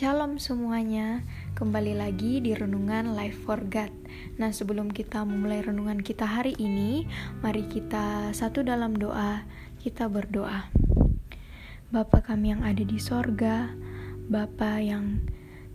Shalom semuanya, kembali lagi di Renungan Life for God. Nah sebelum kita memulai renungan kita hari ini, mari kita satu dalam doa, kita berdoa. Bapa kami yang ada di sorga, Bapa yang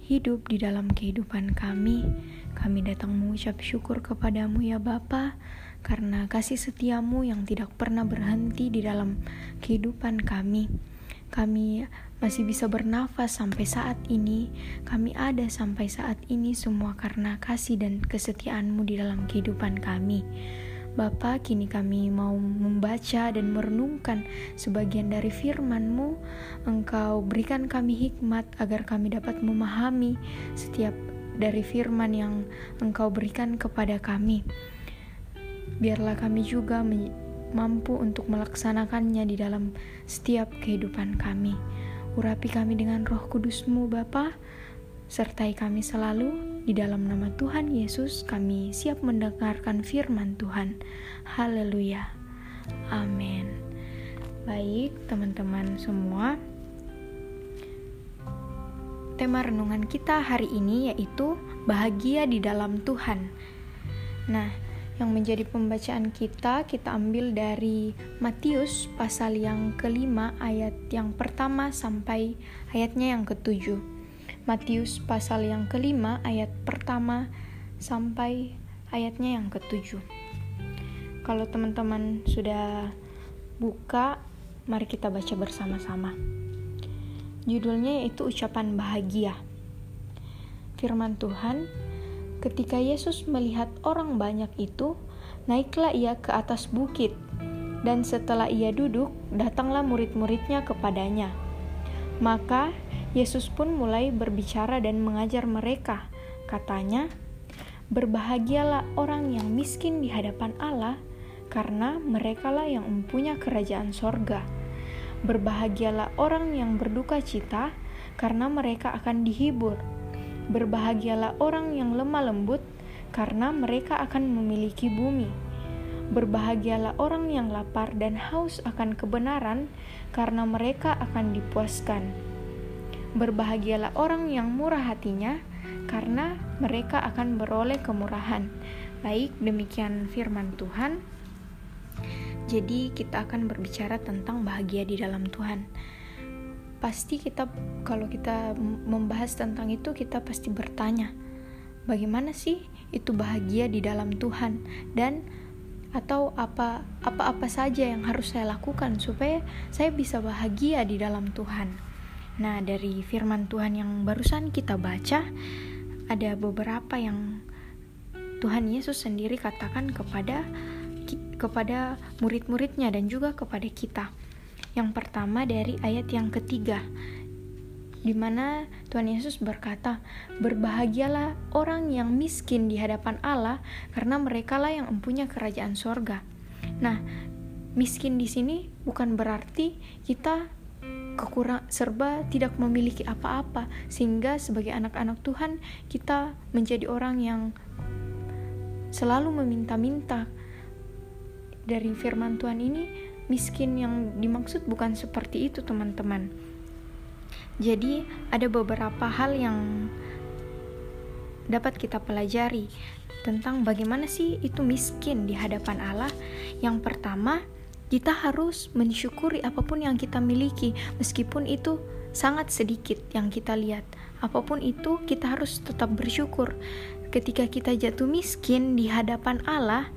hidup di dalam kehidupan kami, kami datang mengucap syukur kepadamu ya Bapa, karena kasih setiamu yang tidak pernah berhenti di dalam kehidupan kami. Kami masih bisa bernafas sampai saat ini, kami ada sampai saat ini semua karena kasih dan kesetiaanmu di dalam kehidupan kami. Bapa, kini kami mau membaca dan merenungkan sebagian dari firman-Mu. Engkau berikan kami hikmat agar kami dapat memahami setiap dari firman yang Engkau berikan kepada kami. Biarlah kami juga mampu untuk melaksanakannya di dalam setiap kehidupan kami. Urapi kami dengan roh kudusmu Bapa, sertai kami selalu di dalam nama Tuhan Yesus kami siap mendengarkan firman Tuhan. Haleluya. Amin. Baik, teman-teman semua. Tema renungan kita hari ini yaitu bahagia di dalam Tuhan. Nah, yang menjadi pembacaan kita kita ambil dari Matius pasal yang kelima ayat yang pertama sampai ayatnya yang ketujuh. Matius pasal yang kelima ayat pertama sampai ayatnya yang ketujuh. Kalau teman-teman sudah buka, mari kita baca bersama-sama. Judulnya yaitu ucapan bahagia. Firman Tuhan, Ketika Yesus melihat orang banyak itu, naiklah ia ke atas bukit, dan setelah ia duduk, datanglah murid-muridnya kepadanya. Maka Yesus pun mulai berbicara dan mengajar mereka. Katanya, "Berbahagialah orang yang miskin di hadapan Allah, karena merekalah yang mempunyai kerajaan sorga. Berbahagialah orang yang berduka cita, karena mereka akan dihibur." Berbahagialah orang yang lemah lembut, karena mereka akan memiliki bumi. Berbahagialah orang yang lapar dan haus akan kebenaran, karena mereka akan dipuaskan. Berbahagialah orang yang murah hatinya, karena mereka akan beroleh kemurahan. Baik, demikian firman Tuhan. Jadi, kita akan berbicara tentang bahagia di dalam Tuhan pasti kita kalau kita membahas tentang itu kita pasti bertanya bagaimana sih itu bahagia di dalam Tuhan dan atau apa apa-apa saja yang harus saya lakukan supaya saya bisa bahagia di dalam Tuhan. Nah, dari firman Tuhan yang barusan kita baca ada beberapa yang Tuhan Yesus sendiri katakan kepada kepada murid-muridnya dan juga kepada kita. Yang pertama dari ayat yang ketiga, di mana Tuhan Yesus berkata, "Berbahagialah orang yang miskin di hadapan Allah, karena merekalah yang mempunyai kerajaan sorga." Nah, miskin di sini bukan berarti kita kekurang serba tidak memiliki apa-apa sehingga sebagai anak-anak Tuhan kita menjadi orang yang selalu meminta-minta dari firman Tuhan ini miskin yang dimaksud bukan seperti itu, teman-teman. Jadi, ada beberapa hal yang dapat kita pelajari tentang bagaimana sih itu miskin di hadapan Allah. Yang pertama, kita harus mensyukuri apa pun yang kita miliki, meskipun itu sangat sedikit yang kita lihat. Apa pun itu, kita harus tetap bersyukur. Ketika kita jatuh miskin di hadapan Allah,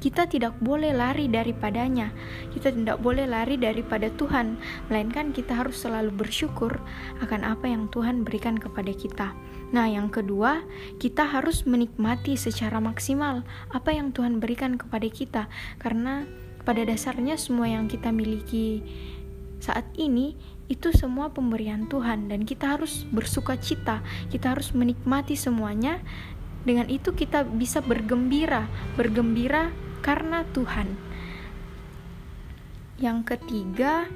kita tidak boleh lari daripadanya. Kita tidak boleh lari daripada Tuhan, melainkan kita harus selalu bersyukur akan apa yang Tuhan berikan kepada kita. Nah, yang kedua, kita harus menikmati secara maksimal apa yang Tuhan berikan kepada kita, karena pada dasarnya semua yang kita miliki saat ini itu semua pemberian Tuhan dan kita harus bersuka cita, kita harus menikmati semuanya. Dengan itu kita bisa bergembira, bergembira karena Tuhan. Yang ketiga,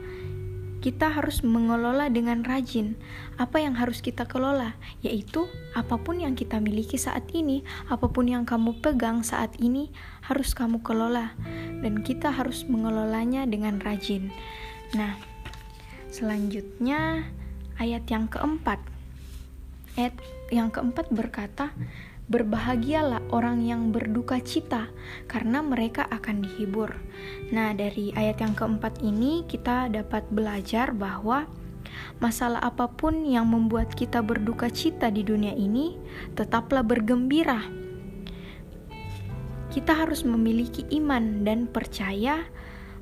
kita harus mengelola dengan rajin apa yang harus kita kelola, yaitu apa pun yang kita miliki saat ini, apa pun yang kamu pegang saat ini, harus kamu kelola, dan kita harus mengelolanya dengan rajin. Nah, selanjutnya ayat yang keempat. ayat yang keempat berkata, Berbahagialah orang yang berduka cita, karena mereka akan dihibur. Nah, dari ayat yang keempat ini, kita dapat belajar bahwa masalah apa pun yang membuat kita berduka cita di dunia ini, tetaplah bergembira. Kita harus memiliki iman dan percaya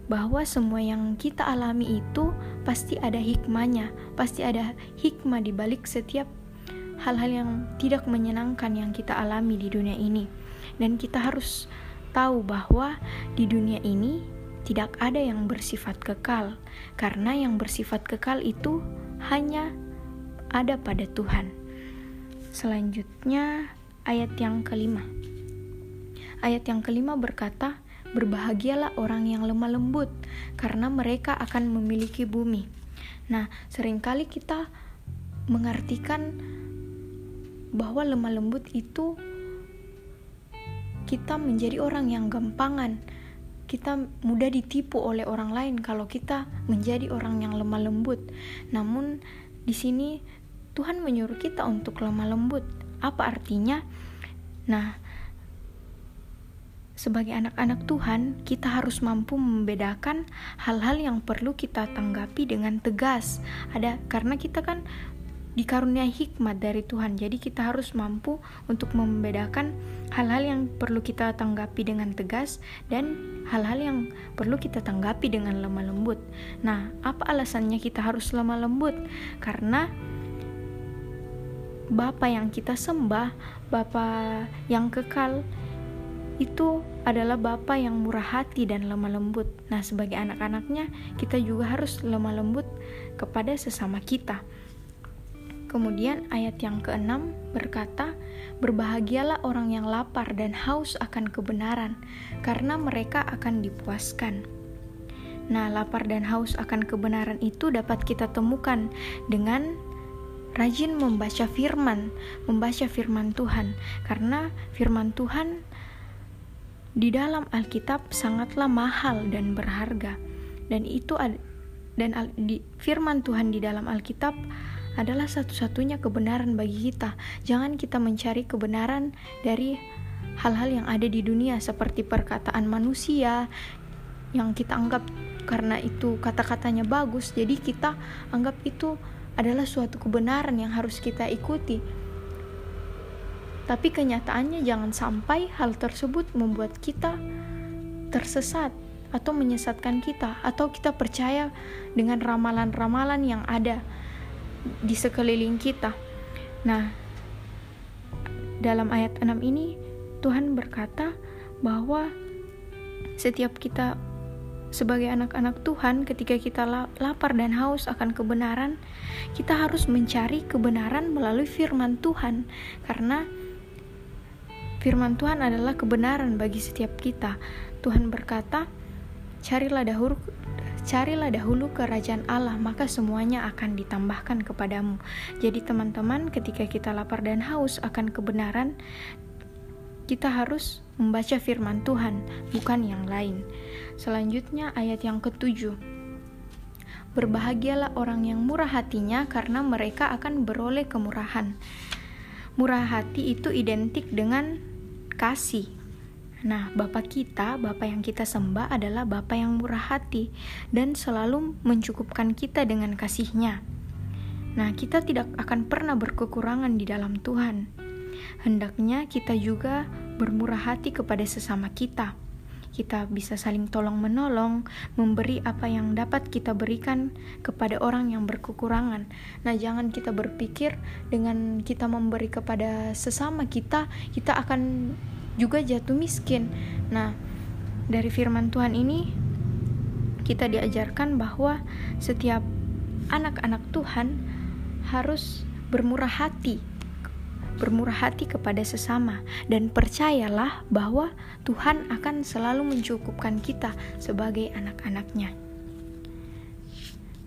bahwa semua yang kita alami itu pasti ada hikmahnya, pasti ada hikmah di balik setiap hal-hal yang tidak menyenangkan yang kita alami di dunia ini, dan kita harus tahu bahwa di dunia ini tidak ada yang bersifat kekal, karena yang bersifat kekal itu hanya ada pada Tuhan. Selanjutnya, ayat yang kelima. Ayat yang kelima berkata, "Berbahagialah orang yang lemah lembut, karena mereka akan memiliki bumi." Nah, sering kali kita mengartikan bahwa lemah lembut itu kita menjadi orang yang gampangan. Kita mudah ditipu oleh orang lain kalau kita menjadi orang yang lemah lembut. Namun di sini Tuhan menyuruh kita untuk lemah lembut. Apa artinya? Nah, sebagai anak-anak Tuhan, kita harus mampu membedakan hal-hal yang perlu kita tanggapi dengan tegas. Ada karena kita kan dikaruniai hikmat dari Tuhan. Jadi kita harus mampu untuk membedakan hal-hal yang perlu kita tanggapi dengan tegas dan hal-hal yang perlu kita tanggapi dengan lemah lembut. Nah, apa alasannya kita harus lemah lembut? Karena Bapa yang kita sembah, Bapa yang kekal, itu adalah Bapa yang murah hati dan lemah lembut. Nah, sebagai anak-anaknya, kita juga harus lemah lembut kepada sesama kita. Kemudian ayat yang keenam berkata, Berbahagialah orang yang lapar dan haus akan kebenaran, karena mereka akan dipuaskan. Nah, lapar dan haus akan kebenaran itu dapat kita temukan dengan rajin membaca firman, membaca firman Tuhan, karena firman Tuhan di dalam Alkitab sangatlah mahal dan berharga. Dan itu dan firman Tuhan di dalam Alkitab adalah satu-satunya kebenaran bagi kita. Jangan kita mencari kebenaran dari hal-hal yang ada di dunia seperti perkataan manusia yang kita anggap karena itu kata-katanya bagus, jadi kita anggap itu adalah suatu kebenaran yang harus kita ikuti. Tapi kenyataannya jangan sampai hal tersebut membuat kita tersesat atau menyesatkan kita atau kita percaya dengan ramalan-ramalan yang ada di sekeliling kita. Nah, dalam ayat 6 ini Tuhan berkata bahwa setiap kita sebagai anak-anak Tuhan ketika kita lapar dan haus akan kebenaran, kita harus mencari kebenaran melalui firman Tuhan karena firman Tuhan adalah kebenaran bagi setiap kita. Tuhan berkata, "Carilah dahulu Carilah dahulu kerajaan Allah, maka semuanya akan ditambahkan kepadamu. Jadi, teman-teman, ketika kita lapar dan haus akan kebenaran, kita harus membaca firman Tuhan, bukan yang lain. Selanjutnya, ayat yang ketujuh. Berbahagialah orang yang murah hatinya, karena mereka akan beroleh kemurahan. Murah hati itu identik dengan kasih, Nah, Bapak kita, Bapak yang kita sembah adalah Bapak yang murah hati dan selalu mencukupkan kita dengan kasihnya. Nah, kita tidak akan pernah berkekurangan di dalam Tuhan. Hendaknya kita juga bermurah hati kepada sesama kita. Kita bisa saling tolong-menolong, memberi apa yang dapat kita berikan kepada orang yang berkekurangan. Nah, jangan kita berpikir dengan kita memberi kepada sesama kita, kita akan juga jatuh miskin. Nah, dari firman Tuhan ini kita diajarkan bahwa setiap anak-anak Tuhan harus bermurah hati, bermurah hati kepada sesama, dan percayalah bahwa Tuhan akan selalu mencukupkan kita sebagai anak-anaknya.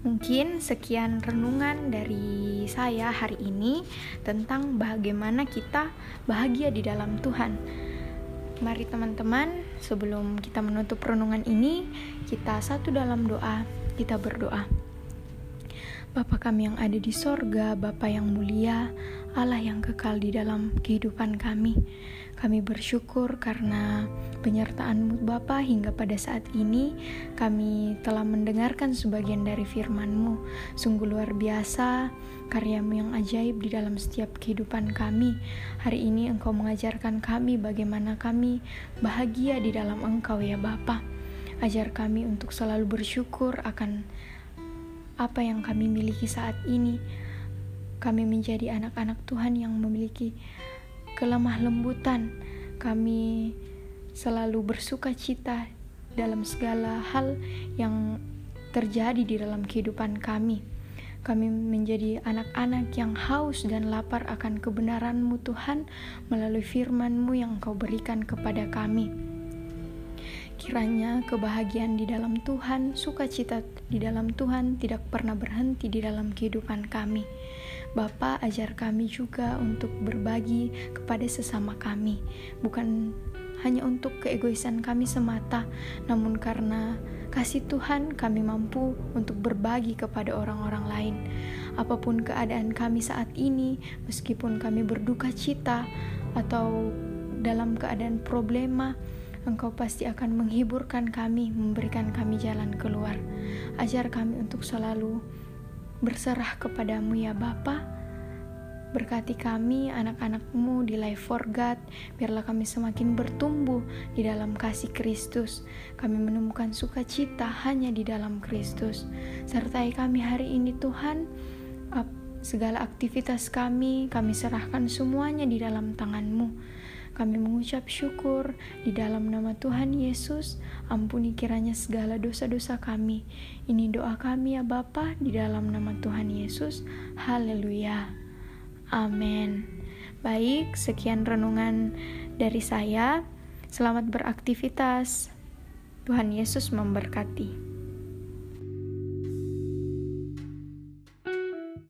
Mungkin sekian renungan dari saya hari ini tentang bagaimana kita bahagia di dalam Tuhan. Mari teman-teman, sebelum kita menutup renungan ini, kita satu dalam doa, kita berdoa. Bapa kami yang ada di sorga, Bapa yang mulia, Allah yang kekal di dalam kehidupan kami. Kami bersyukur karena penyertaan-Mu Bapa hingga pada saat ini kami telah mendengarkan sebagian dari firman-Mu. Sungguh luar biasa karyamu yang ajaib di dalam setiap kehidupan kami. Hari ini Engkau mengajarkan kami bagaimana kami bahagia di dalam Engkau ya Bapa. Ajar kami untuk selalu bersyukur akan apa yang kami miliki saat ini. Kami menjadi anak-anak Tuhan yang memiliki kelemah lembutan. Kami selalu bersuka cita dalam segala hal yang terjadi di dalam kehidupan kami. Kami menjadi anak-anak yang haus dan lapar akan kebenaran-Mu Tuhan melalui firman-Mu yang Kau berikan kepada kami. Kiranya kebahagiaan di dalam Tuhan, sukacita di dalam Tuhan tidak pernah berhenti di dalam kehidupan kami. Bapa ajar kami juga untuk berbagi kepada sesama kami, bukan hanya untuk keegoisan kami semata, namun karena kasih Tuhan kami mampu untuk berbagi kepada orang-orang lain. Apa pun keadaan kami saat ini, meskipun kami berduka cita atau dalam keadaan problema, Engkau pasti akan menghiburkan kami, memberikan kami jalan keluar. Ajar kami untuk selalu berserah kepadamu ya Bapa. Berkati kami anak-anakmu di Life for God, biarlah kami semakin bertumbuh di dalam kasih Kristus. Kami menemukan sukacita hanya di dalam Kristus. Sertai kami hari ini Tuhan, segala aktivitas kami, kami serahkan semuanya di dalam tanganmu. Kami mengucap syukur di dalam nama Tuhan Yesus. Ampuni kiranya segala dosa-dosa kami. Ini doa kami ya Bapa di dalam nama Tuhan Yesus. Haleluya. Amin. Baik, sekian renungan dari saya. Selamat beraktivitas. Tuhan Yesus memberkati.